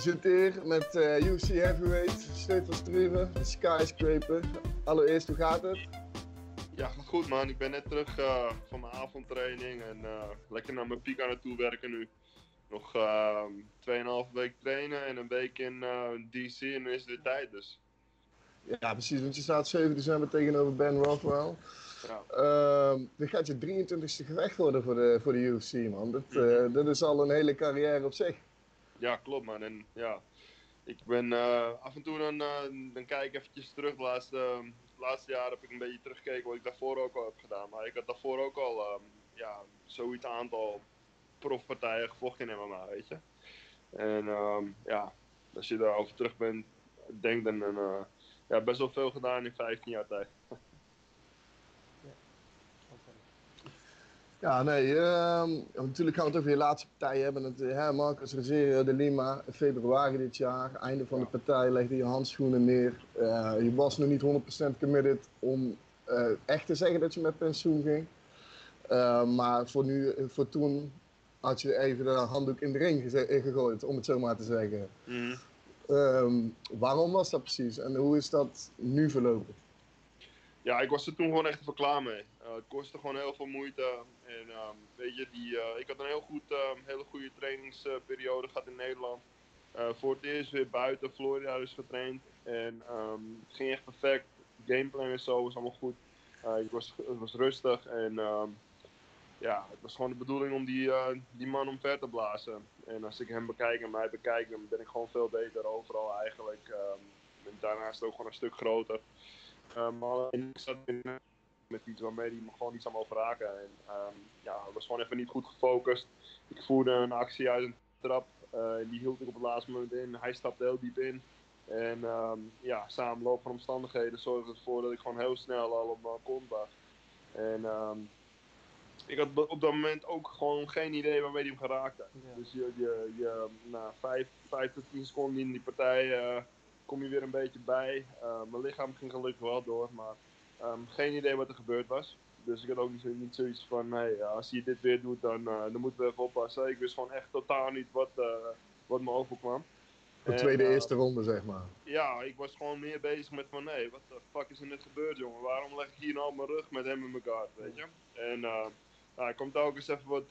Hier met uh, UC Heavyweight, Stefan Struve, de Skyscraper. Allereerst, hoe gaat het? Ja, gaat goed man. Ik ben net terug uh, van mijn avondtraining en uh, lekker naar mijn piek aan het toewerken nu. Nog uh, 2,5 week trainen en een week in DC en dan is het weer tijd dus. Ja, precies, want je staat 7 december tegenover Ben Rothwell. Ja. Uh, dit gaat je 23ste gevecht worden voor de, voor de UFC, man. Dat, uh, dat is al een hele carrière op zich. Ja, klopt, man. En ja, ik ben uh, af en toe dan, uh, dan kijk ik eventjes terug. De laatste, laatste jaar heb ik een beetje teruggekeken wat ik daarvoor ook al heb gedaan. Maar ik had daarvoor ook al um, ja, zoiets aantal profpartijen gevochten in MMA, weet je. En um, ja, als je daarover terug bent, denk dan, uh, ja, best wel veel gedaan in 15 jaar tijd. Ja, nee, uh, natuurlijk gaan we het over je laatste partij hebben. Het, hè, Marcus Rosario de Lima, februari dit jaar, einde van de partij, legde je handschoenen neer. Uh, je was nog niet 100% committed om uh, echt te zeggen dat je met pensioen ging. Uh, maar voor, nu, voor toen had je even de handdoek in de ring gegooid, om het zo maar te zeggen. Mm. Um, waarom was dat precies en hoe is dat nu verlopen? Ja, ik was er toen gewoon echt even klaar mee. Uh, het kostte gewoon heel veel moeite. En um, weet je, die, uh, ik had een heel goed, uh, hele goede trainingsperiode gehad in Nederland. Uh, voor het eerst weer buiten Florida dus getraind. En um, het ging echt perfect. Gameplan en zo was allemaal goed. ik was, het was rustig en um, ja, het was gewoon de bedoeling om die, die man omver te blazen. En als ik hem bekijk en mij bekijk, dan ben ik gewoon veel beter overal eigenlijk. en daarnaast ook gewoon een stuk groter. maar ik zat met iets waarmee hij me gewoon iets aan mogen raken. En um, ja, was gewoon even niet goed gefocust. Ik voerde een actie uit een trap. Uh, die hield ik op het laatste moment in. Hij stapte heel diep in. En um, ja, samenloop van omstandigheden zorgde ervoor dat ik gewoon heel snel al op mijn kont was. En um, ik had op dat moment ook gewoon geen idee waarmee hij hem geraakte. Ja. Dus je, je, je, na vijf, vijf tot tien seconden in die partij uh, kom je weer een beetje bij. Uh, mijn lichaam ging gelukkig wel door, maar Um, geen idee wat er gebeurd was. Dus ik had ook niet, niet zoiets van, hey, als je dit weer doet, dan, uh, dan moeten we even oppassen. Ik wist gewoon echt totaal niet wat, uh, wat me overkwam. De tweede eerste ronde, zeg maar. Ja, ik was gewoon meer bezig met van, nee, wat de fuck is er net gebeurd, jongen? Waarom leg ik hier nou op mijn rug met hem in mijn kaart, weet je? En nou, ik kom ook eens even wat,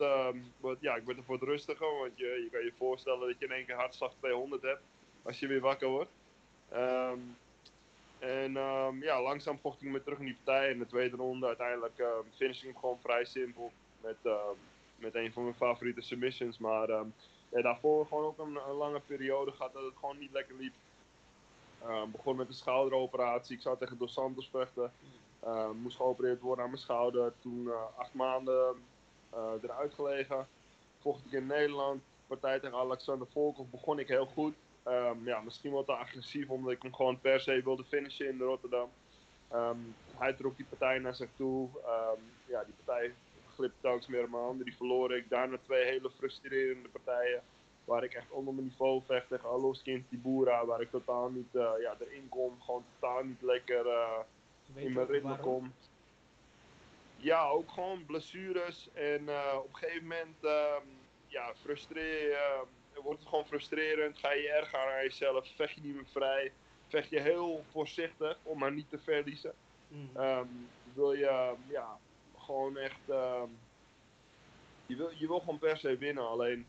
wat, ja, ik ben er wat rustiger, want je, je kan je voorstellen dat je in één keer hartslag 200 hebt als je weer wakker wordt. Um, en um, ja, langzaam vocht ik me terug in die partij. In de tweede ronde uiteindelijk um, finish ik hem gewoon vrij simpel. Met, um, met een van mijn favoriete submissions. Maar daarvoor gewoon ook een, lange periode gehad dat het gewoon niet lekker liep. Begon met een schouderoperatie. Ik zou tegen Dos Santos vechten. Moest geopereerd worden aan mijn schouder. Toen uh, acht maanden uh, eruit gelegen. Vocht ik in Nederland. Partij tegen Alexander Volkov begon ik heel goed. Um, ja, misschien wat te agressief, omdat ik hem gewoon per se wilde finishen in Rotterdam. Um, hij trok die partij naar zich toe. Um, ja, die partij glipte telkens meer op mijn handen. Die verloor ik. Daarna twee hele frustrerende partijen. Waar ik echt onder mijn niveau vecht tegen Aloski en Tibura. Waar ik totaal niet uh, ja, erin kom. Gewoon totaal niet lekker uh, in mijn ritme waarom? kom. Ja, ook gewoon blessures. En uh, op een gegeven moment ja, frustreer wordt het gewoon frustrerend. Ga je erger aan jezelf, vecht je niet meer vrij. Vecht je heel voorzichtig om maar niet te verliezen. Mm. Um, wil je ja, gewoon echt. Um, je, wil, je wil gewoon per se winnen. Alleen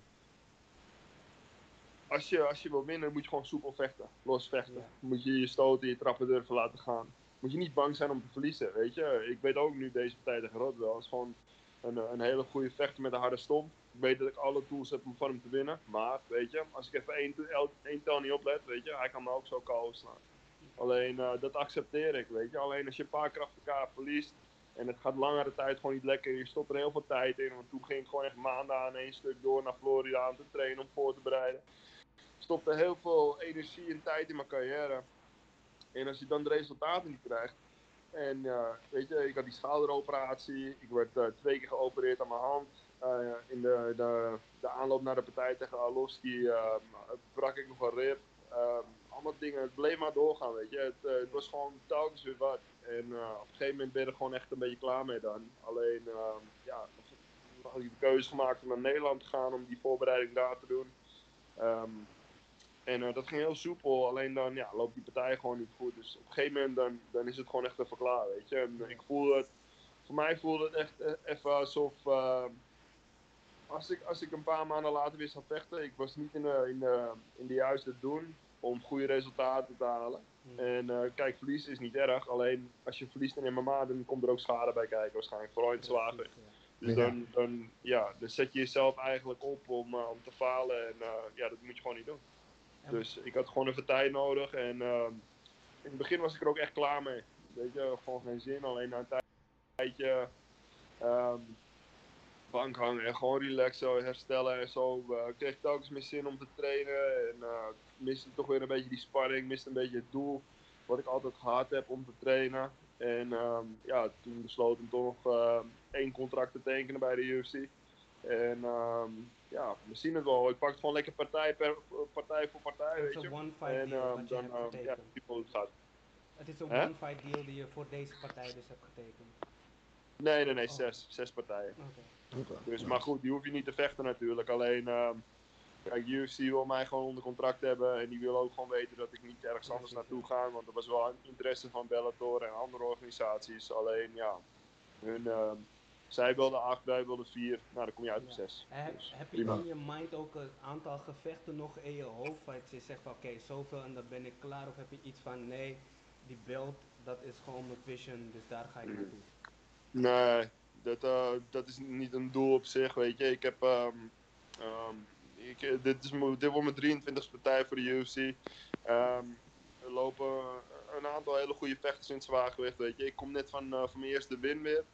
als je, als je wil winnen, moet je gewoon soepel vechten. Los vechten. Ja. Moet je je stoten, je trappen durven laten gaan. Moet je niet bang zijn om te verliezen. Weet je, ik weet ook nu deze partij tegen Rotterdam. Het is gewoon een, een hele goede vechter met een harde stomp. Ik weet dat ik alle tools heb om van hem te winnen. Maar, weet je, als ik even één, één tel niet oplet, weet je, hij kan me ook zo KO slaan. Alleen, uh, dat accepteer ik, weet je. Alleen als je een paar keer achter elkaar verliest en het gaat langere tijd gewoon niet lekker, je stopt er heel veel tijd in. Want toen ging ik gewoon echt maanden aan één stuk door naar Florida aan te trainen om voor te bereiden. Stopte heel veel energie en tijd in mijn carrière. En als je dan de resultaten niet krijgt, en uh, weet je, ik had die schouderoperatie, ik werd uh, twee keer geopereerd aan mijn hand. Uh, in de, de, de, aanloop naar de partij tegen Aloski uh, brak ik nog een rib. Uh, allemaal dingen, het bleef maar doorgaan, weet je. Het, het was gewoon telkens weer wat. En op een gegeven moment ben je er gewoon echt een beetje klaar mee dan. Alleen, ehm, ja, had ik de keuze gemaakt om naar Nederland te gaan om die voorbereiding daar te doen. En eh, dat ging heel soepel, alleen dan ja, loopt die partij gewoon niet goed. Dus op een gegeven moment dan, dan is het gewoon echt even klaar, weet je. En ik voelde het, voor mij voelde het echt eh, even alsof, als, ik, als ik een paar maanden later weer zou vechten, ik was niet in de, in de, in de juiste doen om goede resultaten te halen. En uh, kijk, verliezen is niet erg, alleen als je verliest in MMA, dan komt er ook schade bij kijken waarschijnlijk, vooral in het zwaargewicht. Dus dan, dan, ja, dan zet je jezelf eigenlijk op om, uh, om te falen en uh, ja, dat moet je gewoon niet doen. Dus ik had gewoon even tijd nodig en ehm, in het begin was ik er ook echt klaar mee. Weet je, gewoon geen zin, alleen na een tijdje um, bank hangen en gewoon relaxen, herstellen en zo. Uh, kreeg ik telkens meer zin om te trainen en miste toch weer een beetje die spanning, miste een beetje het doel wat ik altijd gehad heb om te trainen. En um, ja, toen besloot ik toch nog uh, één contract te tekenen bij de UFC. En um, ja, we zien het wel. Ik pak het gewoon lekker partij, per, partij voor partij, weet je. one fight en deal um, je dan, um, ja, hoe het gaat. Het is een Hè? one fight deal die je voor deze partij dus hebt getekend. Nee, nee, nee, Oh. zes. Zes partijen. Dus, maar goed, die hoef je niet te vechten natuurlijk. Alleen, um, kijk, UFC wil mij gewoon onder contract hebben. En die wil ook gewoon weten dat ik niet ergens anders naartoe ga. Want er was wel een interesse van Bellator en andere organisaties. Alleen, ja, hun, um, zij wilden acht, wij wilden vier. Nou, dan kom je uit op Ja. zes. Heb, Dus, heb je prima. in je mind ook een aantal gevechten nog in je hoofd waar je zegt van oké, zoveel en dan ben ik klaar? Of heb je iets van nee, die belt, dat is gewoon mijn vision, dus daar ga ik naartoe. Nee, dat, eh, dat is niet een doel op zich, weet je. Ik heb, ehm, ehm, ik, eh, dit, is, dit wordt mijn 23e partij voor de UFC. Ehm, er lopen een aantal hele goede vechters in het zwaargewicht, weet je. Ik kom net van, eh, van mijn eerste win weer.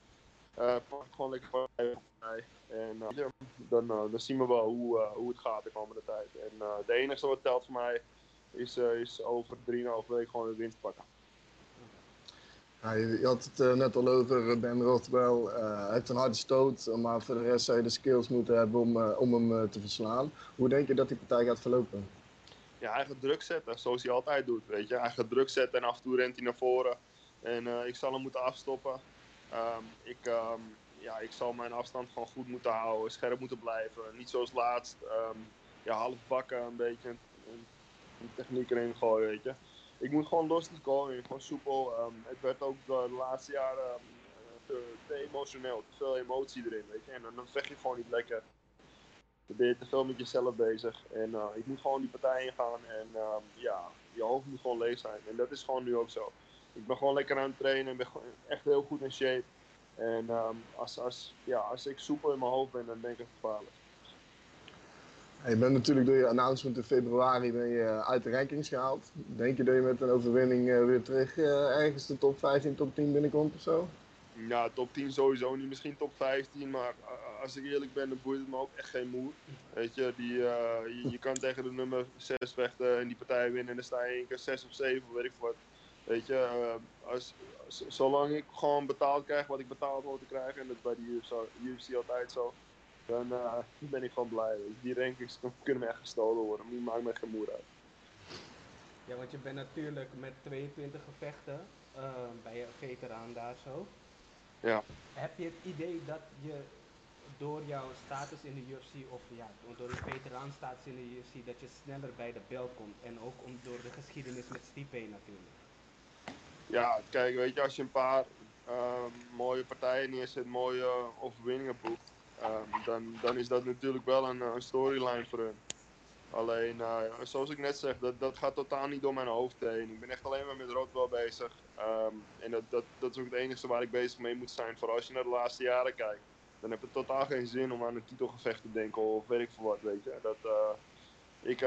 Eh pak gewoon lekker partij partij. En dan, dan zien we wel hoe, hoe het gaat de komende tijd. En uh, het enige wat telt voor mij is, uh, is over 3,5 weken gewoon een winst pakken. Je, had het uh, net al over Ben Rothwell. Uh, hij heeft een harde stoot, maar voor de rest zou je de skills moeten hebben om, om hem te verslaan. Hoe denk je dat die partij gaat verlopen? Ja, hij gaat druk zetten, zoals hij altijd doet. Weet je? Hij gaat druk zetten en af en toe rent hij naar voren. En ik zal hem moeten afstoppen. Um, ik, um, ja, ik zal mijn afstand gewoon goed moeten houden, scherp moeten blijven. Niet zoals laatst, um, ja, half bakken een beetje een, een techniek erin gooien, weet je. Ik moet gewoon los te gooien, gewoon soepel. het werd ook de laatste jaren te, te, emotioneel, te veel emotie erin, weet je. En dan, vecht je gewoon niet lekker. Dan ben je te veel met jezelf bezig. En uh, ik moet gewoon die partij ingaan en ja, je hoofd moet gewoon leeg zijn. En dat is gewoon nu ook zo ik ben gewoon lekker aan het trainen en ben echt heel goed in shape. En um, als, als, ja, als ik soepel in mijn hoofd ben, dan denk ik gevaarlijk. Je bent natuurlijk door je announcement in februari ben je uit de rankings gehaald. Denk je dat je met een overwinning uh, weer terug uh, ergens de top 15, top 10 binnenkomt of zo? Ja, top 10 sowieso niet. Misschien top 15, maar als ik eerlijk ben, dan boeit het me ook echt geen moer. Weet je, die, je, kan tegen de nummer 6 vechten en die partij winnen en dan sta je één keer 6 of 7, weet ik wat. Weet je, als, zolang ik gewoon betaald krijg wat ik betaald hoor te krijgen, en dat is bij de UFC altijd zo, dan uh, ben ik gewoon blij. Je. Die rankings kunnen me echt gestolen worden, die maakt me geen moer uit. Ja, want je bent natuurlijk met 22 gevechten, uh, bij je veteraan daar zo. Ja. Heb je het idee dat je door jouw status in de UFC, of ja, door je veteraan-status in de UFC, dat je sneller bij de bel komt? En ook om, door de geschiedenis met Stipe natuurlijk. Ja, kijk, weet je, als je een paar um, mooie partijen neerzet, mooie overwinningen boekt, dan, dan is dat natuurlijk wel een, een storyline voor hun. Alleen, uh, zoals ik net zeg, dat, dat gaat totaal niet door mijn hoofd heen. Ik ben echt alleen maar met Roodwell bezig. Um, en dat, dat, is ook het enige waar ik bezig mee moet zijn. Vooral als je naar de laatste jaren kijkt. Dan heb het totaal geen zin om aan een titelgevecht te denken of weet ik veel wat, weet je. Dat, uh, ik,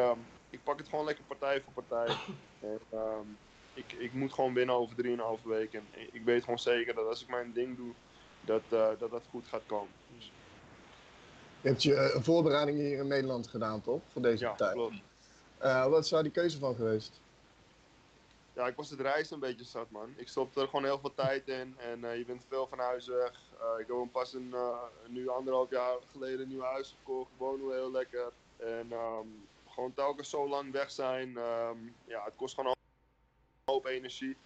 ik pak het gewoon lekker partij voor partij. En, ik, ik moet gewoon winnen over 3,5 weken. En ik weet gewoon zeker dat als ik mijn ding doe, dat dat, dat goed gaat komen. Dus. Je hebt je een voorbereiding hier in Nederland gedaan, toch? Voor deze ja, partij. Klopt. Uh, wat is daar die keuze van geweest? Ja, ik was het reizen een beetje zat, man. Ik stopte er gewoon heel veel tijd in en uh, je bent veel van huis weg. Uh, ik heb pas een, nu anderhalf jaar geleden een nieuw huis gekocht. Ik woon nu heel lekker. En um, gewoon telkens zo lang weg zijn. Um, ja, het kost gewoon hoop energie.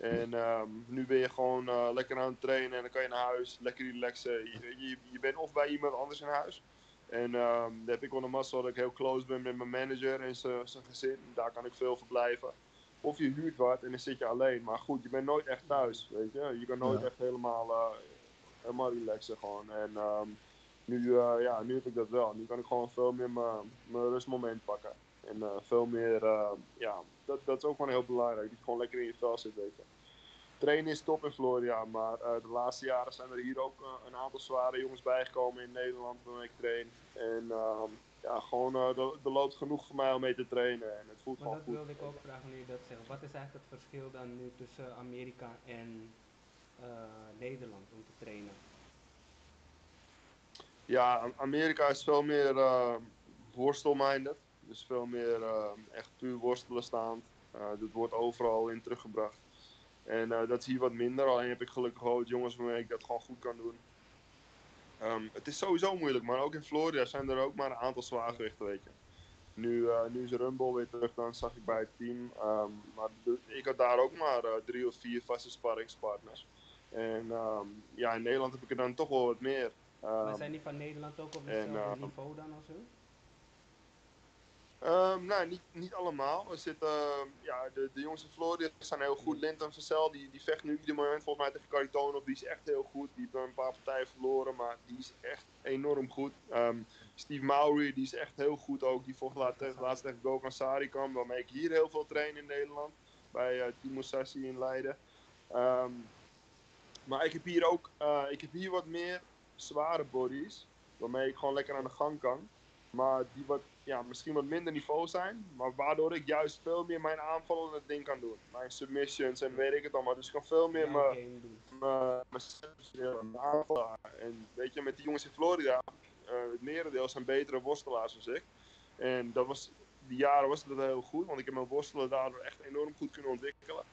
En um, nu ben je gewoon uh, lekker aan het trainen en dan kan je naar huis, lekker relaxen. Je, je, je, bent of bij iemand anders in huis En ehm daar heb ik wel een mazzel dat ik heel close ben met mijn manager en zijn gezin. Daar kan ik veel verblijven. Of je huurt wat en dan zit je alleen. Maar goed, je bent nooit echt thuis, weet je. Je kan nooit Ja. echt helemaal, eh, helemaal relaxen gewoon. En ehm, nu, eh, ja, nu heb ik dat wel. Nu kan ik gewoon veel meer mijn rustmoment pakken. En eh, veel meer, eh, ja, dat, dat is ook gewoon heel belangrijk. Dat je gewoon lekker in je vel zit, weet je. Trainen is top in Florida, maar eh, de laatste jaren zijn er hier ook een aantal zware jongens bijgekomen in Nederland waarmee ik train. En ehm, ja, gewoon, eh, er, loopt genoeg voor mij om mee te trainen en het voelt Maar gewoon dat goed. wilde ik ook vragen nu je dat zegt. Wat is eigenlijk het verschil dan nu tussen Amerika en Nederland om te trainen? Ja, Am- Amerika is veel meer uh, worstelminded. Dus veel meer eh, echt puur worstelen staand. Eh dat wordt overal in teruggebracht. En eh, dat is hier wat minder. Alleen heb ik gelukkig wat jongens waarmee ik dat gewoon goed kan doen. Ehm, het is sowieso moeilijk, maar ook in Florida zijn er ook maar een aantal zwaargewichten, weet je. Nu, eh, nu is Rumble weer terug, dan zag ik bij het team. Ehm, maar ik had daar ook maar drie of vier vaste sparringspartners. En ehm, ja, in Nederland heb ik er dan toch wel wat meer. maar zijn die van Nederland ook op hetzelfde niveau dan of zo? Ehm, nou, niet, niet allemaal. Er zitten, ehm, ja, de, de jongens in Florida zijn heel goed. Linton Vassell, die, die vecht nu ieder moment volgens mij tegen Caritonov. Die is echt heel goed. Die heeft een paar partijen verloren, maar die is echt enorm goed. Ehm, Steve Mowry, die is echt heel goed ook. Die vocht laat, tegen- laatst tegen Gokhan Sarikam, waarmee ik hier heel veel train in Nederland. Bij uh, Timo Sassi in Leiden. Maar ik heb hier ook, eh, ik heb hier wat meer zware bodies. Waarmee ik gewoon lekker aan de gang kan. Maar die wat, ja, misschien wat minder niveau zijn. Maar waardoor ik juist veel meer mijn aanvallende ding kan doen. Mijn submissions en weet ik het allemaal. Dus ik kan veel meer Jouw mijn aanvallen. En weet je, met die jongens in Florida, eh, het merendeel zijn betere worstelaars dan ik. En dat was, die jaren was dat heel goed, want ik heb mijn worstelen daardoor echt enorm goed kunnen ontwikkelen.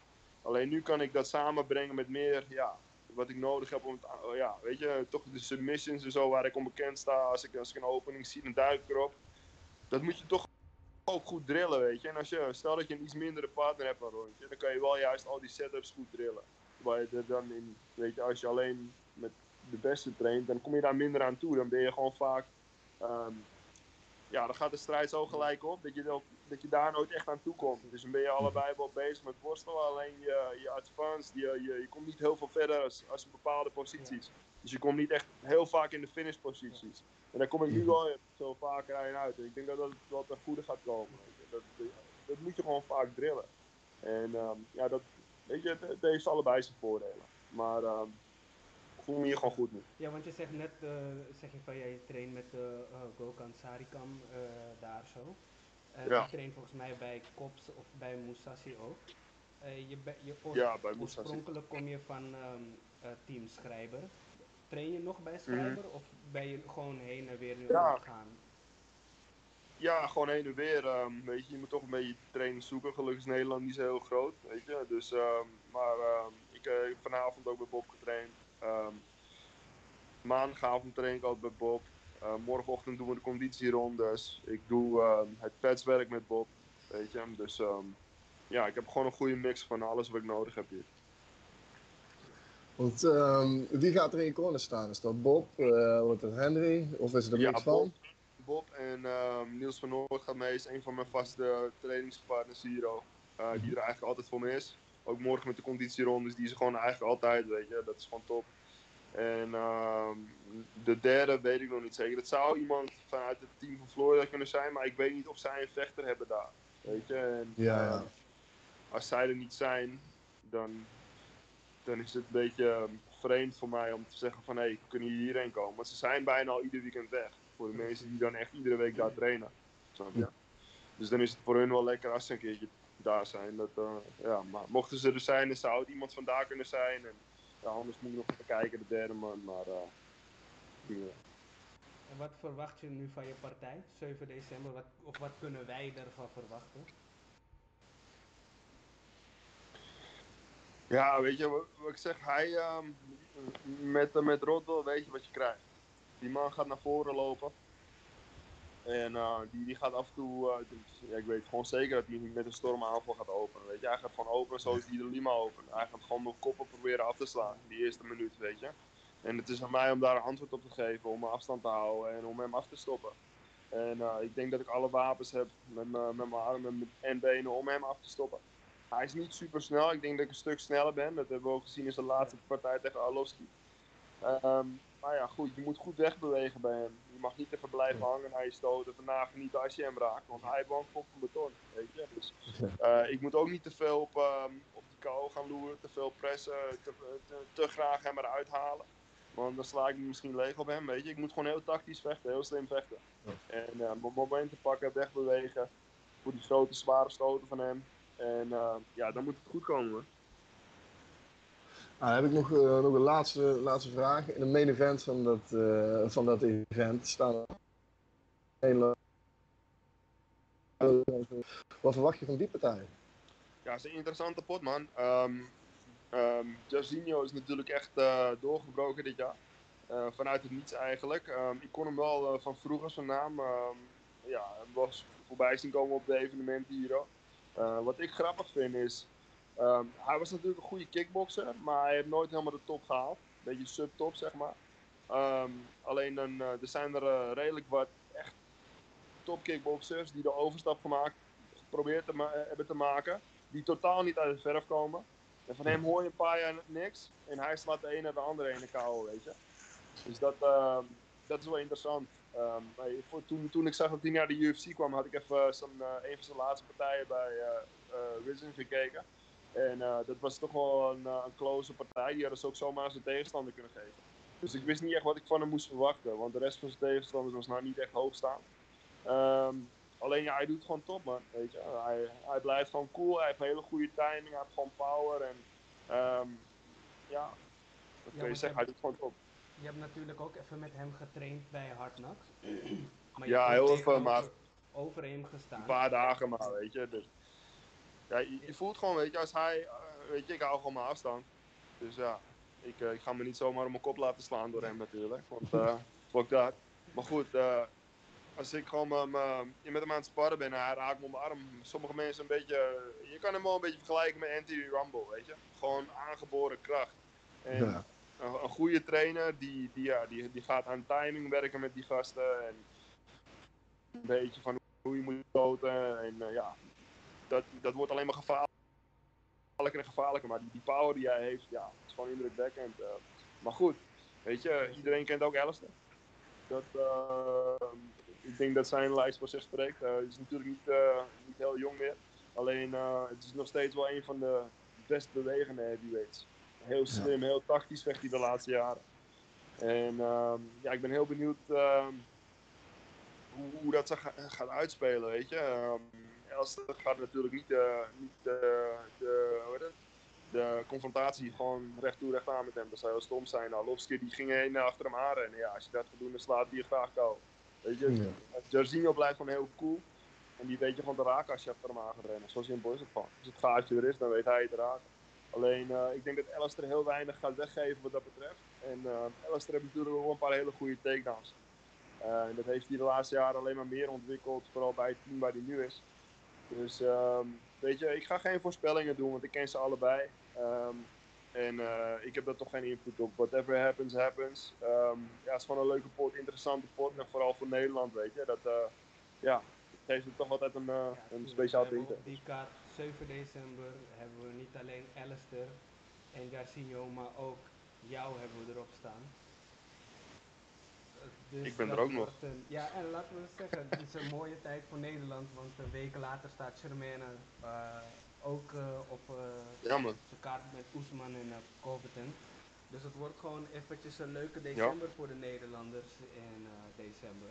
Alleen nu kan ik dat samenbrengen met meer, ja, wat ik nodig heb om het, a- ja, weet je, toch de submissions en zo waar ik onbekend sta. Als ik, als ik een opening zie, dan duik ik erop. Dat moet je toch ook goed drillen, weet je. En als je, stel dat je een iets mindere partner hebt dan rondje, dan kan je wel juist al die setups goed drillen. Waar je dan in, weet je, als je alleen met de beste traint, dan kom je daar minder aan toe. Dan ben je gewoon vaak, ehm, ja, dan gaat de strijd zo gelijk op dat je, dat, dat je daar nooit echt aan toe komt. Dus dan ben je allebei wel bezig met worstelen, alleen je, je advanced, je, je, je komt niet heel veel verder als, als bepaalde posities. Dus je komt niet echt heel vaak in de finishposities. En daar kom ik nu wel zo vaker in uit. En ik denk dat dat wel ten goede gaat komen. weet je. Dat, dat moet je gewoon vaak drillen. En ehm, ja, dat, weet je, het, heeft allebei zijn voordelen. Maar ehm, voel me hier gewoon goed nu. Ja, want je zegt net, eh, zeg je van jij traint met uh, Gokhan Sarikam eh, daar zo. Uh, Ja. Je traint volgens mij bij Kops of bij Musashi ook. Je, je Ja, bij Musashi. oorspronkelijk kom je van ehm, eh, team Schrijber. Train je nog bij Schrijber of ben je gewoon heen en weer nu Mhm. Ja. gaan? Ja, gewoon heen en weer. ehm, weet je, je moet toch een beetje training zoeken. Gelukkig is Nederland niet zo heel groot, weet je. Dus, ehm, maar ik eh, heb vanavond ook bij Bob getraind. Ehm, maandagavond train ik altijd bij Bob. Eh, morgenochtend doen we de conditierondes. Ik doe ehm, het petswerk met Bob, weet je. Dus ehm, ja, ik heb gewoon een goede mix van alles wat ik nodig heb hier. Want ehm, wie gaat er in je corner staan? Is dat Bob? Eh, wordt het Henry? Of is het er Ja, mix Bob, van? Bob en ehm, Niels van Noord gaat mee. Is een van mijn vaste trainingspartners hier ook. eh, die er eigenlijk altijd voor me is. Ook morgen met de conditierondes, die is gewoon eigenlijk altijd, weet je. Dat is gewoon top. En ehm, de derde weet ik nog niet zeker. Het zou iemand vanuit het team van Florida kunnen zijn, maar ik weet niet of zij een vechter hebben daar. Weet je. En, Ja, ehm, ja. als zij er niet zijn, dan, dan is het een beetje ehm, vreemd voor mij om te zeggen van hé, hey, kunnen jullie hierheen komen? Want ze zijn bijna al ieder weekend weg. Voor de mensen die dan echt iedere week daar trainen. Je? Dus dan is het voor hun wel lekker als ze een keertje daar zijn. Dat, eh, ja, maar mochten ze er zijn, dan zou het iemand vandaar kunnen zijn. En, ja, anders moet ik nog even kijken, de derde man. Maar eh, ja. En wat verwacht je nu van je partij, 7 december? Wat, of wat kunnen wij ervan verwachten? Ja, weet je wat, ik zeg? Hij, ehm, met, eh, met Rodwell weet je wat je krijgt. Die man gaat naar voren lopen. En eh, die, die gaat af en toe, eh, ja, ik weet gewoon zeker dat hij met een stormaanval gaat openen. Weet je? Hij gaat gewoon openen zoals hij de Lima opent. Hij gaat gewoon mijn koppen proberen af te slaan, die eerste minuut, weet je. En het is aan mij om daar een antwoord op te geven, om afstand te houden en om hem af te stoppen. En uh, ik denk dat ik alle wapens heb met, met mijn armen en benen om hem af te stoppen. Hij is niet super snel. Ik denk dat ik een stuk sneller ben. Dat hebben we ook gezien in zijn laatste partij tegen Arlovski. Um, maar ja, goed, je moet goed wegbewegen bij hem. Je mag niet even blijven hangen naar je stoten. Vandaag niet als je hem raakt, want hij woont op een beton. Weet je? Dus uh, ik moet ook niet te veel op, um, op die kou gaan loeren, te veel pressen, te, te, te, graag hem eruit halen. Want dan sla ik misschien leeg op hem, weet je. Ik moet gewoon heel tactisch vechten, heel slim vechten. En uh, momenten pakken, wegbewegen. Voor die grote, zware stoten van hem. En uh, ja, dan moet het goed komen. Nou, heb ik nog, uh, nog een laatste, laatste vraag. In de main event van dat, uh, van dat event staan hele... Wat verwacht je van die partij? Ja, het is een interessante pot, man. Um, is natuurlijk echt uh, doorgebroken dit jaar. vanuit het niets eigenlijk. Um, ik kon hem wel van vroeger zijn naam. ja, was voorbij zien komen op de evenementen hier. wat ik grappig vind is. Um, hij was natuurlijk een goede kickboxer, maar hij heeft nooit helemaal de top gehaald. Beetje subtop, zeg maar. Um, alleen uh, er zijn er uh, redelijk wat echt top kickboxers die de overstap gemaakt, geprobeerd te ma hebben te maken. Die totaal niet uit de verf komen. En van hem hoor je een paar jaar niks. En hij slaat de ene naar de andere in de kou, weet je. Dus dat, uh, dat is wel interessant. Toen, toen ik zag dat hij naar de UFC kwam, had ik even een van zijn laatste partijen bij Risen gekeken. En uh, dat was toch wel een, uh, een close partij. Die hadden ze ook zomaar zijn tegenstander kunnen geven. Dus ik wist niet echt wat ik van hem moest verwachten. Want de rest van zijn tegenstanders was nou niet echt hoog staan. Um, alleen ja, hij doet gewoon top man. Weet je. Hij, hij blijft gewoon cool. Hij heeft een hele goede timing. Hij heeft gewoon power. En um, ja, dat kun je zeggen. Hij doet gewoon top. Je hebt natuurlijk ook even met hem getraind bij Hard Knocks. maar ja, heel even. Maar over hem gestaan. Een paar dagen maar, weet je. Dus ja, je, je, voelt gewoon, weet je, als hij, uh, weet je, ik hou gewoon mijn afstand. Dus ja, ik, uh, ik ga me niet zomaar op mijn kop laten slaan door hem natuurlijk. Want uh, fuck dat. Maar goed, als ik gewoon me, me, met hem aan het sparren ben en hij raakt me om de arm. Sommige mensen een beetje, je kan hem wel een beetje vergelijken met Anthony Rumble, weet je. Gewoon aangeboren kracht. En ja. een, een, goede trainer, die, die, ja, die, die gaat aan timing werken met die gasten. En een beetje van hoe je moet stoten. En ja, dat, dat wordt alleen maar gevaarlijker en gevaarlijker. Maar die, die power die hij heeft, ja, is gewoon indrukwekkend. Uh, maar goed, weet je, iedereen kent ook Alistair. Dat, uh, ik denk dat zijn lijst voor zich spreekt. Hij is natuurlijk niet, niet heel jong meer. Alleen het is nog steeds wel een van de best bewegende heavyweights. Heel slim, ja. heel tactisch vecht hij de laatste jaren. En ja, ik ben heel benieuwd hoe, hoe, dat zich gaat uitspelen, weet je. Um, Elster gaat natuurlijk niet, de, niet de, de, het, de confrontatie gewoon recht toe recht aan met hem. Dat zou heel stom zijn. Arlovski die ging heen achter hem aan en ja, als je dat gaat doen, dan slaat hij je graag kou. Weet je, ja. Jorginho blijft gewoon heel cool. En die weet je gewoon te raken als je achter hem aan gaat rennen. Zo simpel is het. Als het gaatje er is, dan weet hij het te raken. Alleen, uh, ik denk dat Alistair heel weinig gaat weggeven wat dat betreft. En uh, Alistair heeft natuurlijk wel een paar hele goede takedowns. Uh, en dat heeft hij de laatste jaren alleen maar meer ontwikkeld. Vooral bij het team waar hij nu is. Dus um, weet je, ik ga geen voorspellingen doen, want ik ken ze allebei. Um, en uh, ik heb daar toch geen invloed op. Whatever happens, happens. Um, ja, het is gewoon een leuke pot, interessante pot. En vooral voor Nederland, weet je. Dat, uh, ja, geeft het toch altijd een, uh, ja, een speciaal ding. Op die kaart 7 december hebben we niet alleen Alistair en Garcinho, maar ook jou hebben we erop staan. Dus ik ben er ook nog. Een, ja, en laten we zeggen, het is een mooie tijd voor Nederland, want een week later staat Germaine uh, ook uh, op uh, zijn kaart met Oesman en Covington. Dus het wordt gewoon eventjes een leuke december ja. voor de Nederlanders in december.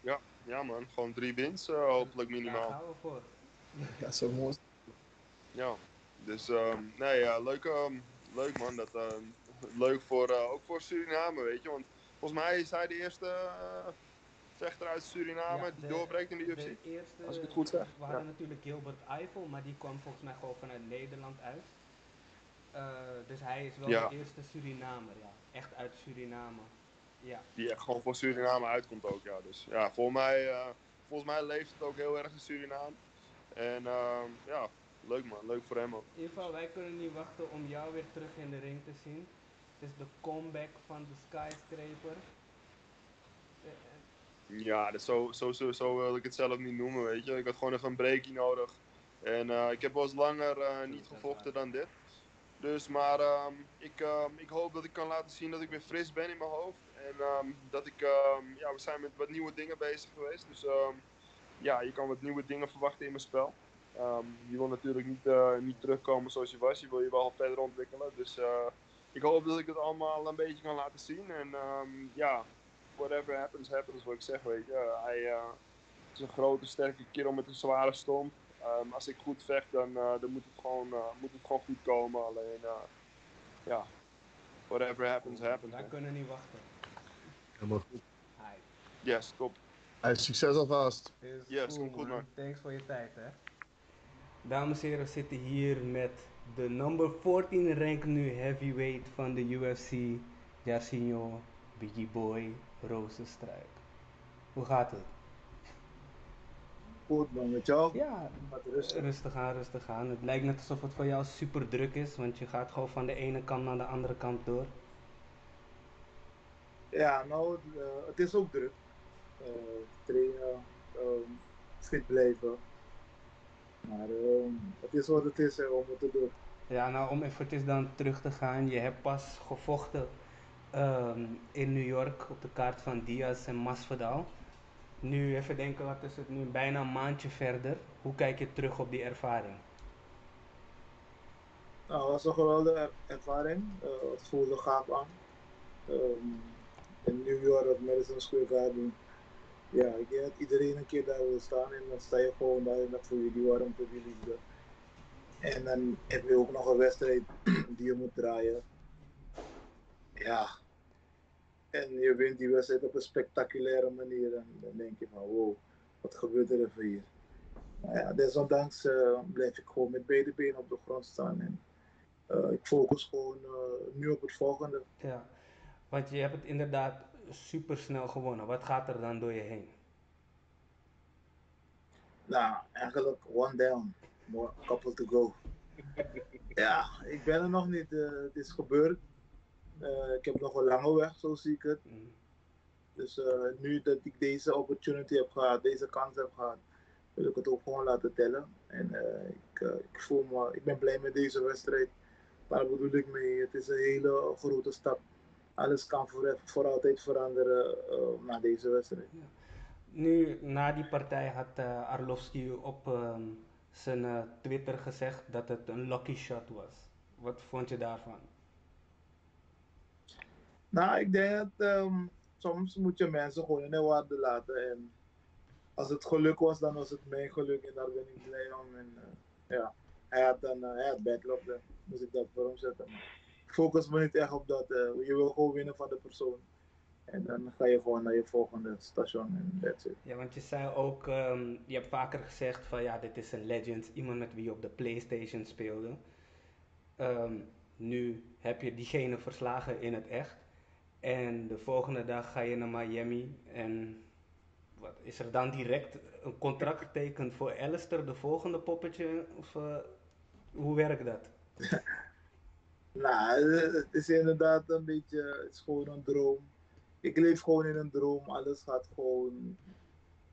Ja, ja man, gewoon drie wins hopelijk minimaal. Daar gaan we voor. ja, zo mooi. Ja, dus um, nee, ja, leuk, um, leuk man dat um, leuk voor, uh, ook voor Suriname, weet je. Want volgens mij is hij de eerste uh, vechter uit Suriname ja, die doorbreekt in de UFC. De eerste, als ik het goed zeg. We hadden ja. natuurlijk Gilbert Eiffel, maar die kwam volgens mij gewoon vanuit Nederland uit. Uh, dus hij is wel ja. de eerste Surinamer, ja. Echt uit Suriname. Ja. Die echt gewoon voor Suriname uitkomt ook, ja. Dus ja, volgens mij, volgens mij leeft het ook heel erg in Suriname. En ja, leuk man, leuk voor hem ook. In ieder geval, wij kunnen niet wachten om jou weer terug in de ring te zien. Het is de comeback van de skyscraper. Ja, dat zo, zo, zo, zo wil ik het zelf niet noemen, weet je. Ik had gewoon even een breakie nodig. En eh, ik heb wel eens langer eh, niet gevochten dan dit. Dus, maar ehm, ik, ehm, ik hoop dat ik kan laten zien dat ik weer fris ben in mijn hoofd. En ehm, dat ik, ehm, ja, we zijn met wat nieuwe dingen bezig geweest. Dus ehm, ja, je kan wat nieuwe dingen verwachten in mijn spel. Ehm, je wil natuurlijk niet, eh, niet terugkomen zoals je was. Je wil je wel verder ontwikkelen. Dus eh, ik hoop dat ik het allemaal een beetje kan laten zien. En ehm, ja, whatever happens, happens, wat ik zeg, weet je. Hij eh, is een grote, sterke kerel met een zware stomp. Ehm, als ik goed vecht, dan, eh, dan moet, het gewoon, eh, moet het gewoon goed komen. Alleen, ja, whatever happens, happens. wij kunnen niet wachten. Helemaal goed. Hi. Yes, top. Hey, succes alvast. Yes, cool, komt goed, man. Thanks voor je tijd, hè. Dames en heren, we zitten hier met de number 14 rank nu heavyweight van de UFC, Jairzinho Biggie Boy Rozenstruik. Hoe gaat het? Goed man, met jou? Ja, rustig. rustig aan, rustig aan. Het lijkt net alsof het voor jou super druk is, want je gaat gewoon van de ene kant naar de andere kant door. Ja, nou, het, eh, het is ook druk. Eh, trainen, ehm, fit blijven. Maar ehm, het is wat het is en we moeten door. Ja, nou om eventjes dan terug te gaan. Je hebt pas gevochten ehm, in New York op de kaart van Diaz en Masvidal. Nu even denken, wat is het nu? Bijna een maandje verder. Hoe kijk je terug op die ervaring? Nou, het was een geweldige er- ervaring. Eh, het voelde gaaf aan. Ehm, in New York, Madison Square Garden. Ja, ik denk dat iedereen een keer daar wil staan en dan sta je gewoon daar en dan voel je die warmte, die liefde. En dan heb je ook nog een wedstrijd die je moet draaien. Ja. En je wint die wedstrijd op een spectaculaire manier. En dan denk je van wow, wat gebeurt er even hier? Maar ja, desondanks eh, blijf ik gewoon met beide benen op de grond staan. En eh, ik focus gewoon eh, nu op het volgende. Ja, want je hebt het inderdaad super snel gewonnen. Wat gaat er dan door je heen? Nou, eigenlijk one down, more couple to go. ja, ik ben er nog niet. eh, het is gebeurd. Eh, ik heb nog een lange weg, zo zie ik het. Mm. Dus eh, nu dat ik deze opportunity heb gehad, deze kans heb gehad, wil ik het ook gewoon laten tellen. En eh, ik, ik voel me, ik ben blij met deze wedstrijd. Daar bedoel ik mee, het is een hele grote stap. Alles kan voor, voor altijd veranderen eh, na deze wedstrijd. Nu, na die partij had eh, Arlovski op ehm, zijn eh, Twitter gezegd dat het een lucky shot was. Wat vond je daarvan? Nou, ik denk dat ehm, soms moet je mensen gewoon in de waarde laten. En als het geluk was, dan was het mijn geluk en daar ben ik blij om. En ja, hij had dan eh, hij had bad luck, dan moest ik dat voor hem zetten. Focus me niet echt op dat. eh, je wil gewoon winnen van de persoon. En dan ga je gewoon naar je volgende station en that's it. Ja, want je zei ook, ehm, je hebt vaker gezegd van ja, dit is een legend, iemand met wie je op de PlayStation speelde. Ehm, nu heb je diegene verslagen in het echt. En de volgende dag ga je naar Miami en wat, is er dan direct een contract getekend voor Alistair, de volgende poppetje? Of eh, hoe werkt dat? Nou, het is inderdaad een beetje, het is gewoon een droom. Ik leef gewoon in een droom, alles gaat gewoon,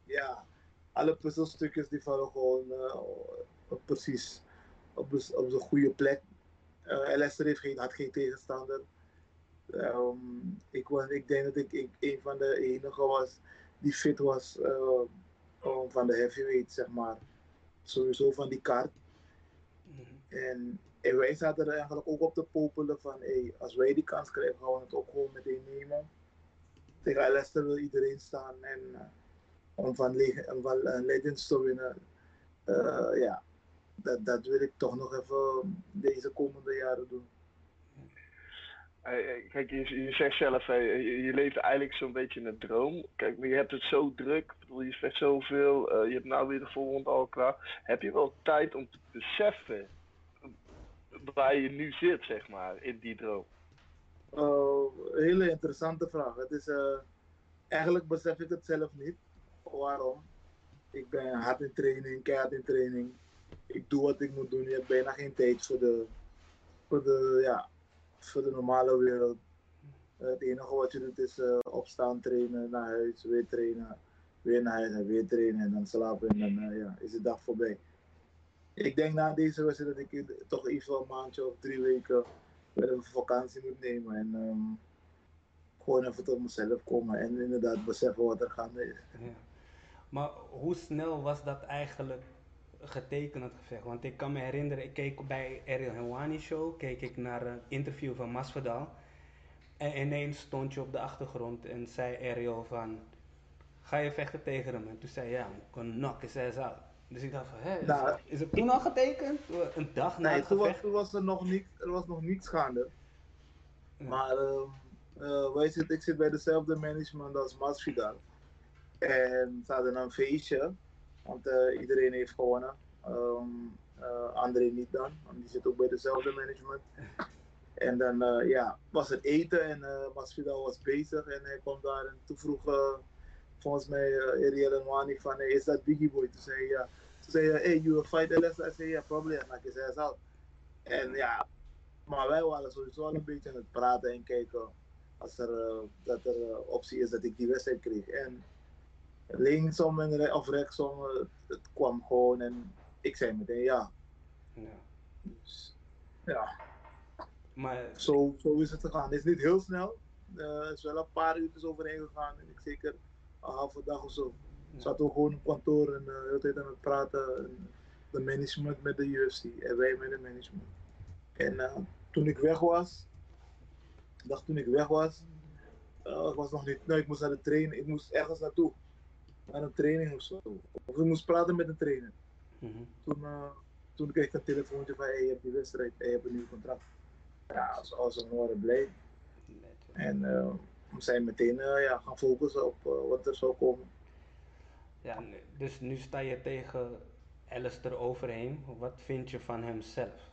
ja, alle puzzelstukjes die vallen gewoon eh, op- precies op de, op de goede plek. Uh, Leicester heeft geen, had geen tegenstander. Ehm, ik, was, ik denk dat ik, ik een van de enigen was die fit was eh, um, van de heavyweight, zeg maar. Sowieso van die kaart. Mhm. En, en wij zaten er eigenlijk ook op te popelen van, hey, als wij die kans krijgen, gaan we het ook gewoon meteen nemen. Tegen Leicester wil iedereen staan en eh, om van, van eh, Legends te winnen, eh, ja, dat, dat wil ik toch nog even deze komende jaren doen. Kijk, je, je zegt zelf, je, leeft eigenlijk zo'n beetje in een droom. Kijk, maar je hebt het zo druk, je vecht zoveel, je hebt nou weer de volgende al klaar. Heb je wel tijd om te beseffen waar je nu zit, zeg maar, in die droom? Uh, hele interessante vraag. Is, eh, eigenlijk besef ik het zelf niet. Waarom? Ik ben hard in training, keihard in training. ik doe wat ik moet doen. Je hebt bijna geen tijd voor de, voor de, ja, voor de normale wereld. Eh, het enige wat je doet is uh, opstaan, trainen, naar huis, weer trainen, weer naar huis en weer trainen en dan slapen en dan uh, ja, is de dag voorbij. Ik denk na deze wedstrijd dat ik toch even een maandje of drie weken weer een vakantie moet nemen en um, gewoon even tot mezelf komen en inderdaad beseffen wat er gaande is. Maar hoe snel was dat eigenlijk getekend, het gevecht? Want ik kan me herinneren, ik keek bij Ariel Helwani show, keek ik naar een interview van Masvidal. En ineens stond je op de achtergrond en zei Ariel van, ga je vechten tegen hem? En toen zei hij, ja, knock his ass out. Dus ik dacht van, hé, is, Nou, is het toen al getekend? Een dag na Nee, het toen was, gevecht? toen was er nog niet, er was nog niets gaande. Ja. Maar wij zitten, ik zit bij dezelfde management als Masvidal. En ze hadden een feestje, want eh, iedereen heeft gewonnen. André niet dan, want die zit ook bij dezelfde management. En dan ja, was het eten en Masvidal was bezig en hij kwam daar en toen vroeg volgens mij uh, Ariel en Wani van hey, is dat Biggie Boy? Toen zei hij ja. Zei hey, you will fight LS? I zei ja, probably, en knock his ass out. En ja, maar wij waren sowieso al een beetje aan het praten en kijken als er, eh, dat er eh, optie is dat ik die wedstrijd kreeg. En linksom en re of rechtsom, eh, het, kwam gewoon en ik zei meteen ja. Ja. Dus, ja, Maar zo, zo is het gegaan. Het is niet heel snel. Eh, het is wel een paar uurtjes overheen gegaan. En ik zeker een halve dag of zo. Zaten we gewoon op kantoor en eh, de hele tijd aan het praten. En de management met de UFC en wij met de management. En eh, toen ik weg was, dag toen ik weg was, eh, ik was nog niet, nou, ik moest naar de training, ik moest ergens naartoe. Naar een training of zo. Of ik moest praten met een trainer. mhm. Toen, toen kreeg ik een telefoontje van, hey, je hebt die wedstrijd, hey, je hebt een nieuw contract. Ja, als, we waren blij. En eh, we zijn meteen ja, gaan focussen op wat er zou komen. Ja, nu- dus nu sta je tegen Alistair Overeem. Wat vind je van hemzelf?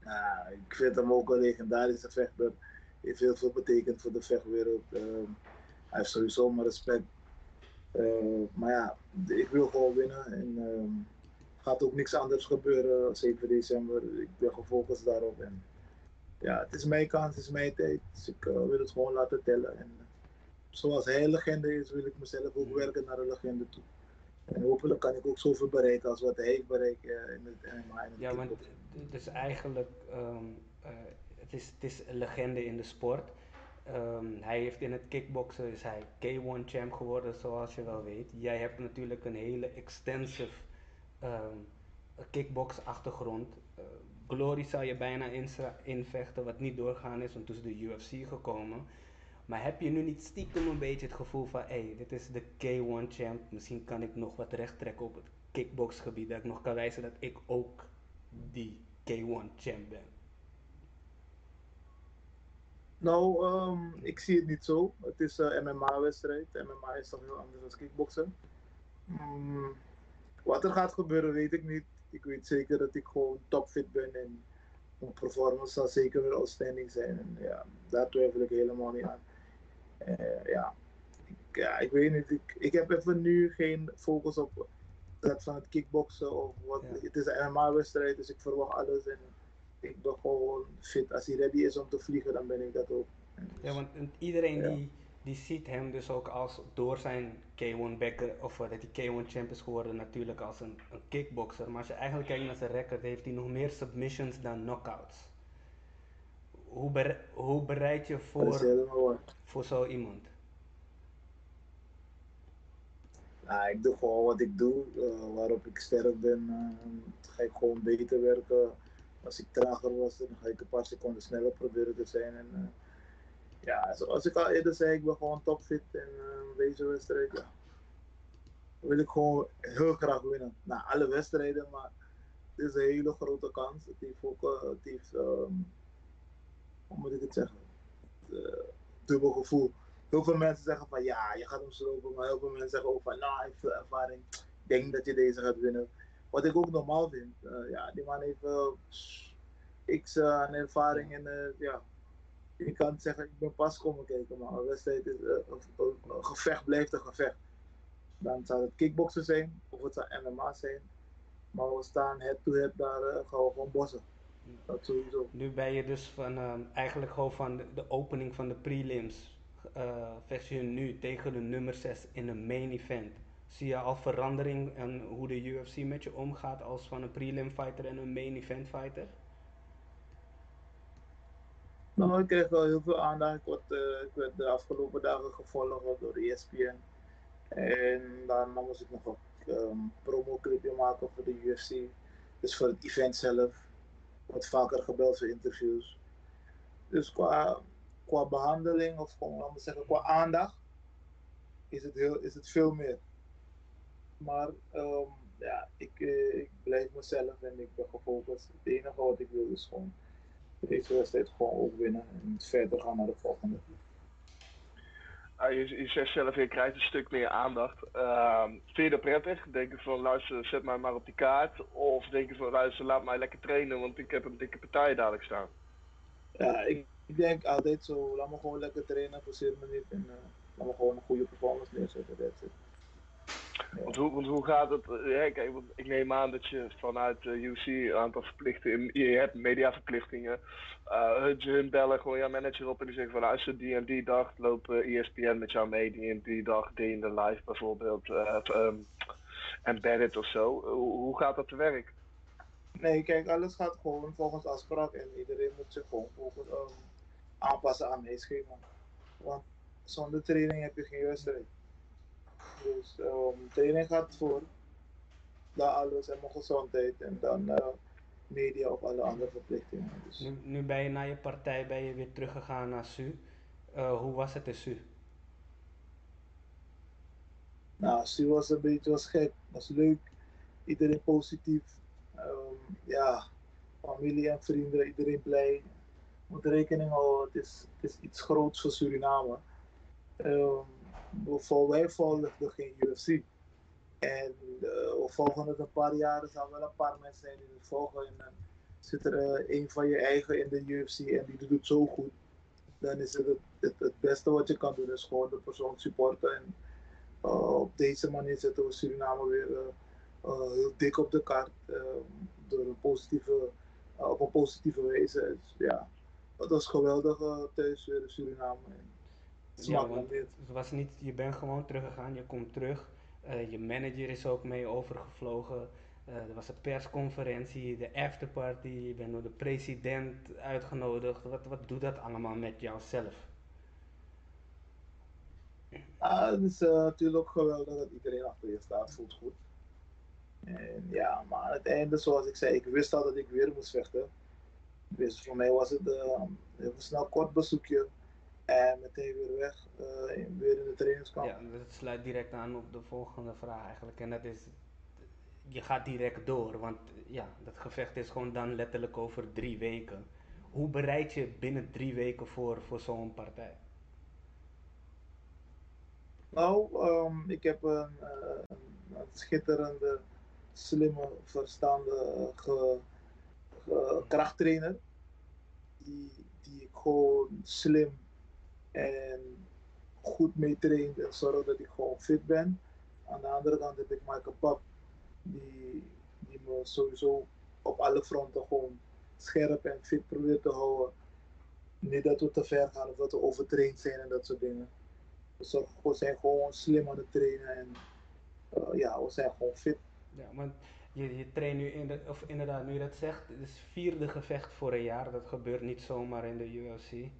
Ja, ik vind hem ook een legendarische vechter. Hij heeft heel veel betekend voor de vechtwereld. Ehm, hij heeft sowieso mijn respect. Eh, maar ja, ik wil gewoon winnen. En ehm gaat ook niks anders gebeuren, 7 december. Ik ben gefocust daarop. En ja, het is mijn kans, het is mijn tijd. Dus ik eh, wil het gewoon laten tellen. En eh, zoals hij legende is, wil ik mezelf ook werken naar een legende toe. En hopelijk kan ik ook zoveel bereiken als wat hij heeft bereikt eh, in het MMA het Ja, want d- dus eigenlijk, ehm, eh, het, is, het is een legende in de sport. Ehm, hij heeft in het kickboksen, is hij K1 champ geworden, zoals je wel weet. Jij hebt natuurlijk een hele extensive ehm kickbox achtergrond. Eh, Glory zou je bijna invechten, wat niet doorgaan is, want toen is de UFC gekomen. Maar heb je nu niet stiekem een beetje het gevoel van, hé, hey, dit is de K1 champ, misschien kan ik nog wat recht trekken op het kickboxgebied, dat ik nog kan wijzen dat ik ook die K1 champ ben. Nou, ehm, ik zie het niet zo. Het is een MMA-wedstrijd. MMA is toch heel anders dan kickboksen. Mm, wat er gaat gebeuren, weet ik niet. Ik weet zeker dat ik gewoon topfit ben en mijn performance zal zeker weer outstanding zijn. En ja, daar twijfel ik helemaal niet aan. Eh, ja. Ik, ja, ik weet niet. Ik, ik heb even nu geen focus op dat van het kickboksen of wat. Ja. Het is een MMA-wedstrijd, dus ik verwacht alles. En ik ben gewoon fit. Als hij ready is om te vliegen, dan ben ik dat ook. Dus- Ja, want iedereen Ja. die, die ziet hem dus ook als door zijn K1 bekker, of dat hij K1 champ is geworden, natuurlijk als een, een kickboxer. Maar als je eigenlijk kijkt naar zijn record, heeft hij nog meer submissions dan knockouts. Hoe, bere- hoe bereid je voor, voor zo iemand? Nou, ik doe gewoon wat ik doe, eh, waarop ik sterk ben. eh, ga ik gewoon beter werken. Als ik trager was, dan ga ik een paar seconden sneller proberen te zijn. En, eh, ja, zoals ik al eerder zei, ik ben gewoon topfit. En deze wedstrijd, ja, wil ik gewoon heel graag winnen. Nou, alle wedstrijden, maar het is een hele grote kans. Het heeft ook, het heeft, hoe moet ik het zeggen, Eh, dubbel gevoel. Heel veel mensen zeggen van ja, je gaat hem slopen, maar heel veel mensen zeggen ook van nou, hij heeft veel ervaring. Ik denk dat je deze gaat winnen. Wat ik ook normaal vind. Eh, ja, die man heeft uh, x aan ervaring en ja, je kan zeggen ik ben pas komen kijken, maar een wedstrijd is, een, gevecht blijft een gevecht. Dan zou het kickboksen zijn of het zou MMA zijn. Maar we staan head-to-head daar uh, gewoon bossen. Dat sowieso. Nu ben je dus van ehm, eigenlijk gewoon van de, de, opening van de prelims. Uh, nu tegen de nummer 6 in een main event. Zie je al verandering en hoe de UFC met je omgaat als van een prelim fighter en een main event fighter? Nou, ik kreeg wel heel veel aandacht. Ik, word, uh, ik werd de afgelopen dagen gevolgd door ESPN. En daarna moest ik nog een um, promo-clipje maken voor de UFC. Dus voor het event zelf. Wat vaker gebeld voor interviews. Dus qua, qua behandeling, of gewoon, laten we zeggen, qua aandacht, is het, heel, is het veel meer. Maar um, ja, ik, uh, ik blijf mezelf en ik ben gefocust. Het enige wat ik wil is gewoon deze wedstrijd gewoon ook winnen en verder gaan naar de volgende. Ah, je, je, zegt zelf, je krijgt een stuk meer aandacht. Uh, vind je dat prettig? Denk je van, luister, zet mij maar op die kaart. Of denk je van, luister, laat mij lekker trainen, want ik heb een dikke partij dadelijk staan. Ja, ik, denk altijd zo, laat me gewoon lekker trainen, forceer me niet. En uh, laat me gewoon een goede performance neerzetten. That's it. Want, hoe, want hoe gaat het? Ja, kijk, ik neem aan dat je vanuit de UC een aantal verplichtingen, je hebt mediaverplichtingen. Uh, hun bellen gewoon jouw manager op en die zeggen van als ze die en die dag lopen ESPN met jou mee, die en die dag, die in de live bijvoorbeeld, uh, um, embedded of zo. Hoe, gaat dat te werk? Nee, kijk, alles gaat gewoon volgens afspraak en iedereen moet zich gewoon volgens, um, aanpassen aan schema. Want zonder training heb je geen wedstrijd. Dus um, training gaat voor. Dan alles en mijn gezondheid. En dan uh, media of alle andere verplichtingen. Dus. Nu, nu ben je na je partij ben je weer teruggegaan naar SU. Uh, hoe was het in SU? Nou, SU was een beetje was gek. was leuk. Iedereen positief. Um, ja, familie en vrienden, iedereen blij. Moet rekening houden, het is, het is iets groots voor Suriname. Um, voor wij volgen geen UFC. En uh, het een paar jaar, er wel een paar mensen zijn die het volgen. En dan zit er uh, een van je eigen in de UFC en die doet het zo goed. Dan is het het, het beste wat je kan doen, is gewoon de persoon supporten. En uh, op deze manier zetten we Suriname weer heel dik op de kaart. door een positieve, op een positieve wijze. Dus, ja, dat was geweldig thuis weer in Suriname. Ja, want het was niet, je bent gewoon teruggegaan, je komt terug. Uh, je manager is ook mee overgevlogen. Uh, er was een persconferentie, de afterparty, je bent door de president uitgenodigd. Wat, wat doet dat allemaal met jouzelf? Ah, het is uh, natuurlijk geweldig dat iedereen achter je staat, voelt goed. En ja, maar aan het einde, zoals ik zei, ik wist al dat ik weer moest vechten. Dus voor mij was het een snel kort bezoekje en meteen weer weg, uh, weer in de trainingskamp. Ja, dat sluit direct aan op de volgende vraag eigenlijk. En dat is, je gaat direct door, want ja, dat gevecht is gewoon dan letterlijk over drie weken. Hoe bereid je binnen drie weken voor, voor zo'n partij? Nou, um, ik heb een, uh, een, schitterende, slimme, verstaande ge, ge, krachttrainer. Die, die ik gewoon slim en goed mee traint en zorg dat ik gewoon fit ben. Aan de andere kant heb ik Michael Pap, die, die me sowieso op alle fronten gewoon scherp en fit probeert te houden. Niet dat we te ver gaan of dat we overtraind zijn en dat soort dingen. We zijn gewoon slim aan het trainen en uh, ja, we zijn gewoon fit. Ja, want je, je traint nu, in de, of inderdaad, nu je dat zegt, het is vierde gevecht voor een jaar. Dat gebeurt niet zomaar in de UFC.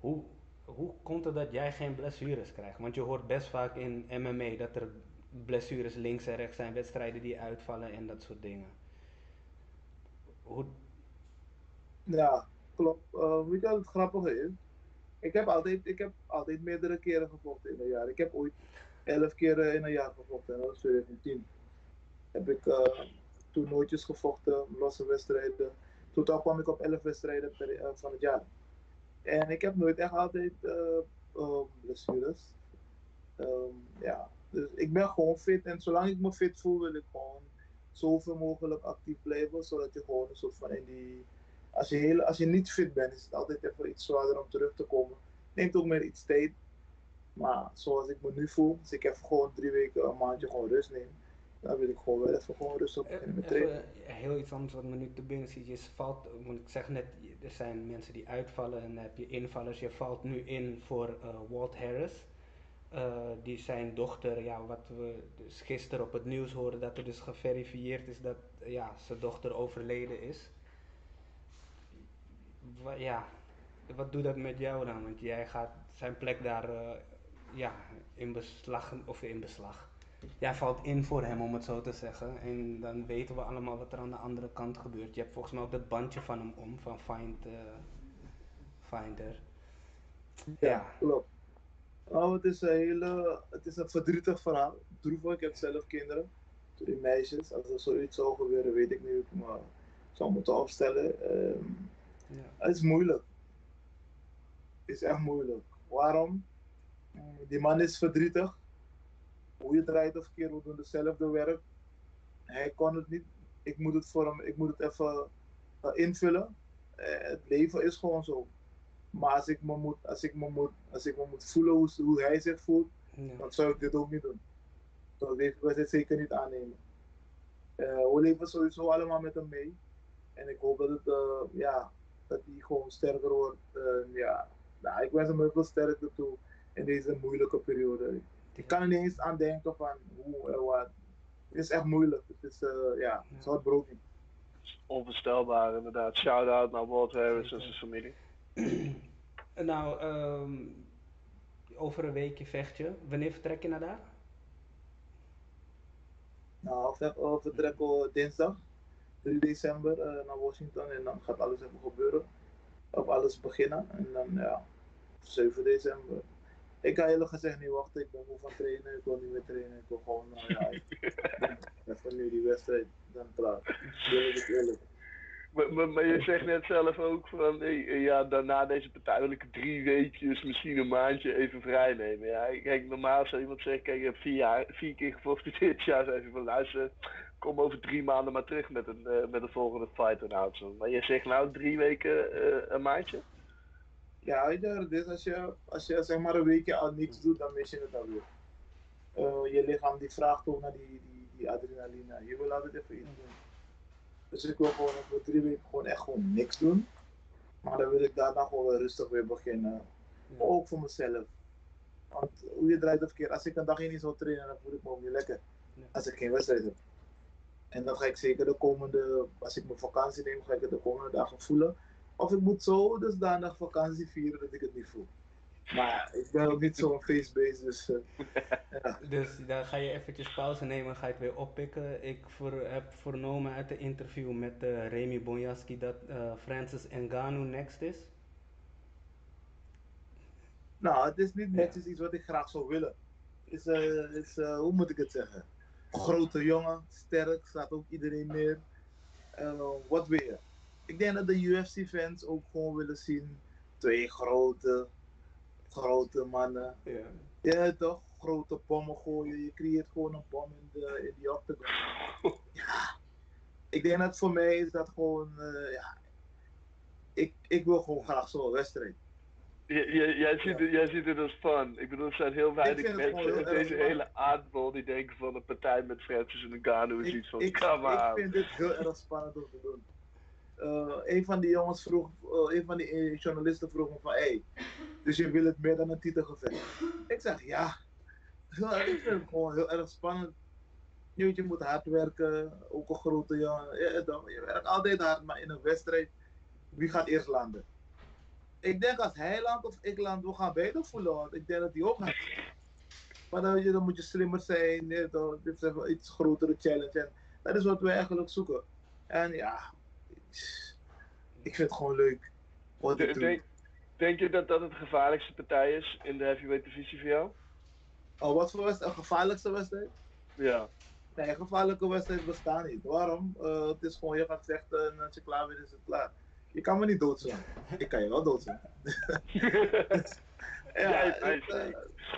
Hoe, hoe komt het dat jij geen blessures krijgt? Want je hoort best vaak in MMA dat er blessures links en rechts zijn, wedstrijden die uitvallen en dat soort dingen. Ja, klopt. Uh, weet je wat het grappige is? Ik heb, altijd, ik heb altijd meerdere keren gevochten in een jaar. Ik heb ooit elf keren in een jaar gevochten en dat was 2010. Heb ik uh, toernooitjes gevochten, losse wedstrijden. Totaal kwam ik op elf wedstrijden per, uh, van het jaar. En ik heb nooit echt altijd uh, blessures. Um, ja, dus ik ben gewoon fit. En zolang ik me fit voel, wil ik gewoon zoveel mogelijk actief blijven. Zodat je gewoon een soort van in die. Als je, als je niet fit bent, is het altijd even iets zwaarder om terug te komen. Neemt ook meer iets tijd. Maar zoals ik me nu voel, als ik even gewoon drie weken, een maandje gewoon rust neem, dan wil ik gewoon wel even gewoon rustig Eh, beginnen met trainen. Even heel iets anders wat me nu te binnen schiet. Je valt, want ik zeg net, er zijn mensen die uitvallen en dan heb je invallers. Je valt nu in voor eh, Walt Harris. Eh, die zijn dochter, ja, wat we dus gisteren op het nieuws hoorden, dat er dus geverifieerd is dat eh, ja, zijn dochter overleden is. Wa- ja, wat doet dat met jou dan? Want jij gaat zijn plek daar eh, ja, in beslag, of in beslag. Jij valt in voor hem, om het zo te zeggen. En dan weten we allemaal wat er aan de andere kant gebeurt. Je hebt volgens mij ook dat bandje van hem om, van Find, eh, Finder. Ja, klopt. Nou, het is een hele, het is een verdrietig verhaal. Droevig, ik heb zelf kinderen, twee meisjes. Als er zoiets zou gebeuren, weet ik niet hoe ik me zou moeten opstellen. Ehm, Ja. het is moeilijk. Het is echt moeilijk. Waarom? Mm, Die man is verdrietig. Hoe je draait of keer, we doen hetzelfde werk. Hij kon het niet. Ik moet het voor hem, ik moet het even eh, invullen. Eh, het leven is gewoon zo. Maar als ik me moet, als ik me moet, als ik me moet voelen hoe, hoe hij zich voelt, Ja. dan zou ik dit ook niet doen. Dan deze wedstrijd zeker niet aannemen. Eh, we leven sowieso allemaal met hem mee. En ik hoop dat het, ja, dat hij gewoon sterker wordt. Ja, nou, ik wens hem heel veel sterkte toe in deze moeilijke periode. Ik kan er niet eens aan denken van hoe en wat. Het is echt moeilijk. Het is, eh, ja, het is heartbroken. Onvoorstelbaar inderdaad. Shout-out naar Walt Harris en zijn familie. nou, ehm, over een weekje vecht je. Wanneer vertrek je naar daar? Nou, we vertrekken dinsdag, 3 december, eh, naar Washington. En dan gaat alles even gebeuren. Op alles beginnen. En dan, ja, 7 december. Ik kan eerlijk gezegd niet wachten. Ik ben moe van trainen. Ik wil niet meer trainen. Ik wil gewoon, nou ja, ik- even nu die wedstrijd. Dan klaar. Eerlijk. Maar, maar, je zegt net zelf ook van, eh, ja, daarna deze partij wil ik drie weekjes, misschien een maandje even vrij nemen. Ja, kijk, normaal zou iemand zeggen, kijk, je hebt vier, jaar, vier keer gevochten dit jaar, je van luisteren, kom over drie maanden maar terug met een, eh, met een volgende fight announcement. Maar je zegt nou drie weken, eh, een maandje? Ja, dus als je, als je zeg maar een weekje al niks doet, dan mis je het alweer. Eh, je lichaam die vraagt ook naar die, die, die adrenaline. Je wil altijd even iets doen. Dus ik wil gewoon voor drie weken gewoon echt gewoon niks doen. Maar dan wil ik daarna gewoon rustig weer beginnen. Ook voor mezelf. Want hoe je draait of keer, als ik een dagje niet zou trainen, dan voel ik me ook niet lekker. Ja. Als ik geen wedstrijd heb. En dan ga ik zeker de komende, als ik mijn vakantie neem, ga ik het de komende dagen voelen. Of ik moet zo dusdanig vakantie vieren dat ik het niet voel. Maar ik ben ook niet zo'n feestbeest, dus eh, ja. Dus dan ga je eventjes pauze nemen, ga je het weer oppikken. Ik voor, heb vernomen uit de interview met eh, Remy Bonjaski dat eh, Francis Ngannou next is. Nou, het is niet netjes iets wat ik graag zou willen. Is, eh, is eh, hoe moet ik het zeggen? Grote jongen, sterk, staat ook iedereen neer. Wat wil je? Ik denk dat de UFC-fans ook gewoon willen zien twee grote, grote mannen. Ja. Ja, toch? Grote bommen gooien. Je creëert gewoon een bom in, de, in die octagon. Ja. Ik denk dat voor mij is dat gewoon, eh, ja. Ik, ik wil gewoon graag zo'n wedstrijd. J- jij, ziet het, jij ziet het als fun. Ik bedoel, er zijn heel weinig mensen in deze fun. hele aardbol die denken van een partij met Francis en Ngannou is ik, iets van, ik, ik vind dit heel erg spannend om te doen. Eh, een van die jongens vroeg, eh, een van die eh, journalisten vroeg me van, hey, dus je wil het meer dan een titelgevecht? Ik zeg ja. Ik vind het gewoon heel erg spannend. Je, je moet hard werken, ook een grote jongen. Je werkt altijd hard, maar in een wedstrijd, wie gaat eerst landen? Ik denk als hij landt of ik land, we gaan beide voelen, ik denk dat hij ook gaat. Maar dan, dan moet je slimmer zijn, dit is een iets grotere challenge. En dat is wat we eigenlijk zoeken. En ja, ik vind het gewoon leuk. Wat De-. Denk, denk je dat dat het gevaarlijkste partij is in de heavyweight divisie voor jou? Oh, wat voor wedstrijd? Een gevaarlijkste wedstrijd? Ja. Nee, een gevaarlijke wedstrijd bestaat niet. Waarom? Eh, het is gewoon, je gaat vechten en als je klaar bent, is het klaar. Je kan me niet doodslaan. Ik kan je wel doodslaan. Ja, het, eh,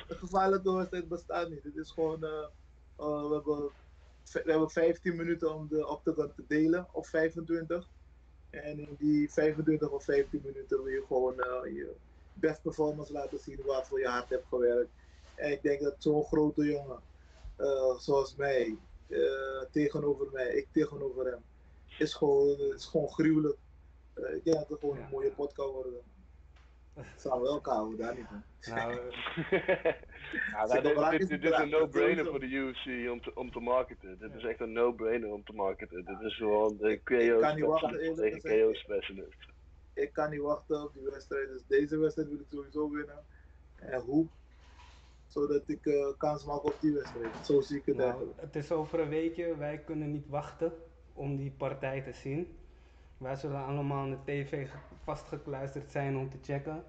een gevaarlijke wedstrijd bestaat niet. Het is gewoon, eh, we, hebben, we hebben 15 minuten om de octagon te delen, of 25. En in die 25 of 15 minuten wil je gewoon eh, je best performance laten zien waarvoor je hard hebt gewerkt. En ik denk dat zo'n grote jongen, eh, zoals mij, eh, tegenover mij, ik tegenover hem, is gewoon, is gewoon gruwelijk. Ik denk dat het gewoon een mooie pot kan worden. Samen wel elkaar houden, daar niet van. Nou, nou, dit, is dit, het dit is een no-brainer voor de UFC om te, om te marketen. Dit is echt een no-brainer om te marketen. Dit is gewoon de Ik- KO ik kan niet wachten, specialist eerlijk tegen gezegd. KO specialist. Ik kan niet wachten op die wedstrijd. Dus deze wedstrijd wil ik sowieso winnen. En hoe? Zodat ik eh, kans maak op die wedstrijd. Zo zie ik het nou, eigenlijk. het is over een weekje. Wij kunnen niet wachten om die partij te zien. Wij zullen allemaal aan de tv ge- vastgekluisterd zijn om te checken.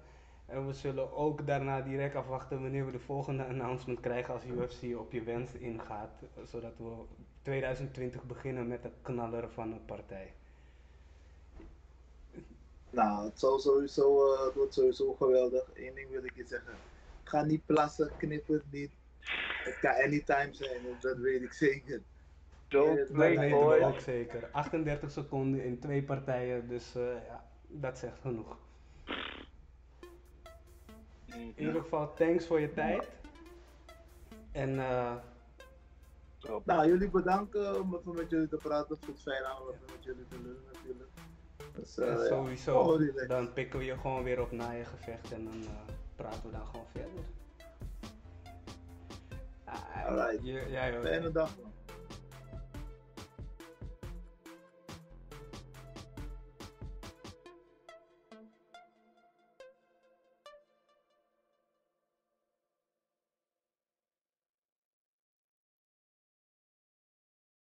En we zullen ook daarna direct afwachten wanneer we de volgende announcement krijgen als UFC op je wens ingaat. Zodat we 2020 beginnen met de knaller van een partij. Nou, het, zal sowieso, eh, wordt sowieso geweldig. Eén ding wil ik je zeggen. Ga niet plassen, knippen niet. Het kan anytime zijn, dat weet ik zeker. Don't weten we boys. ook zeker. 38 seconden in twee partijen, dus eh, ja, dat zegt genoeg. In ieder geval, thanks voor je tijd. En eh. Nou, jullie bedanken om even met jullie te praten. Het voelt fijn aan om even met jullie te lullen natuurlijk. Dus, eh, en ja. sowieso, Oh, dan pikken we je gewoon weer op na je gevecht en dan eh, praten we dan gewoon verder. Ah, Alright. ook. Fijne dag man.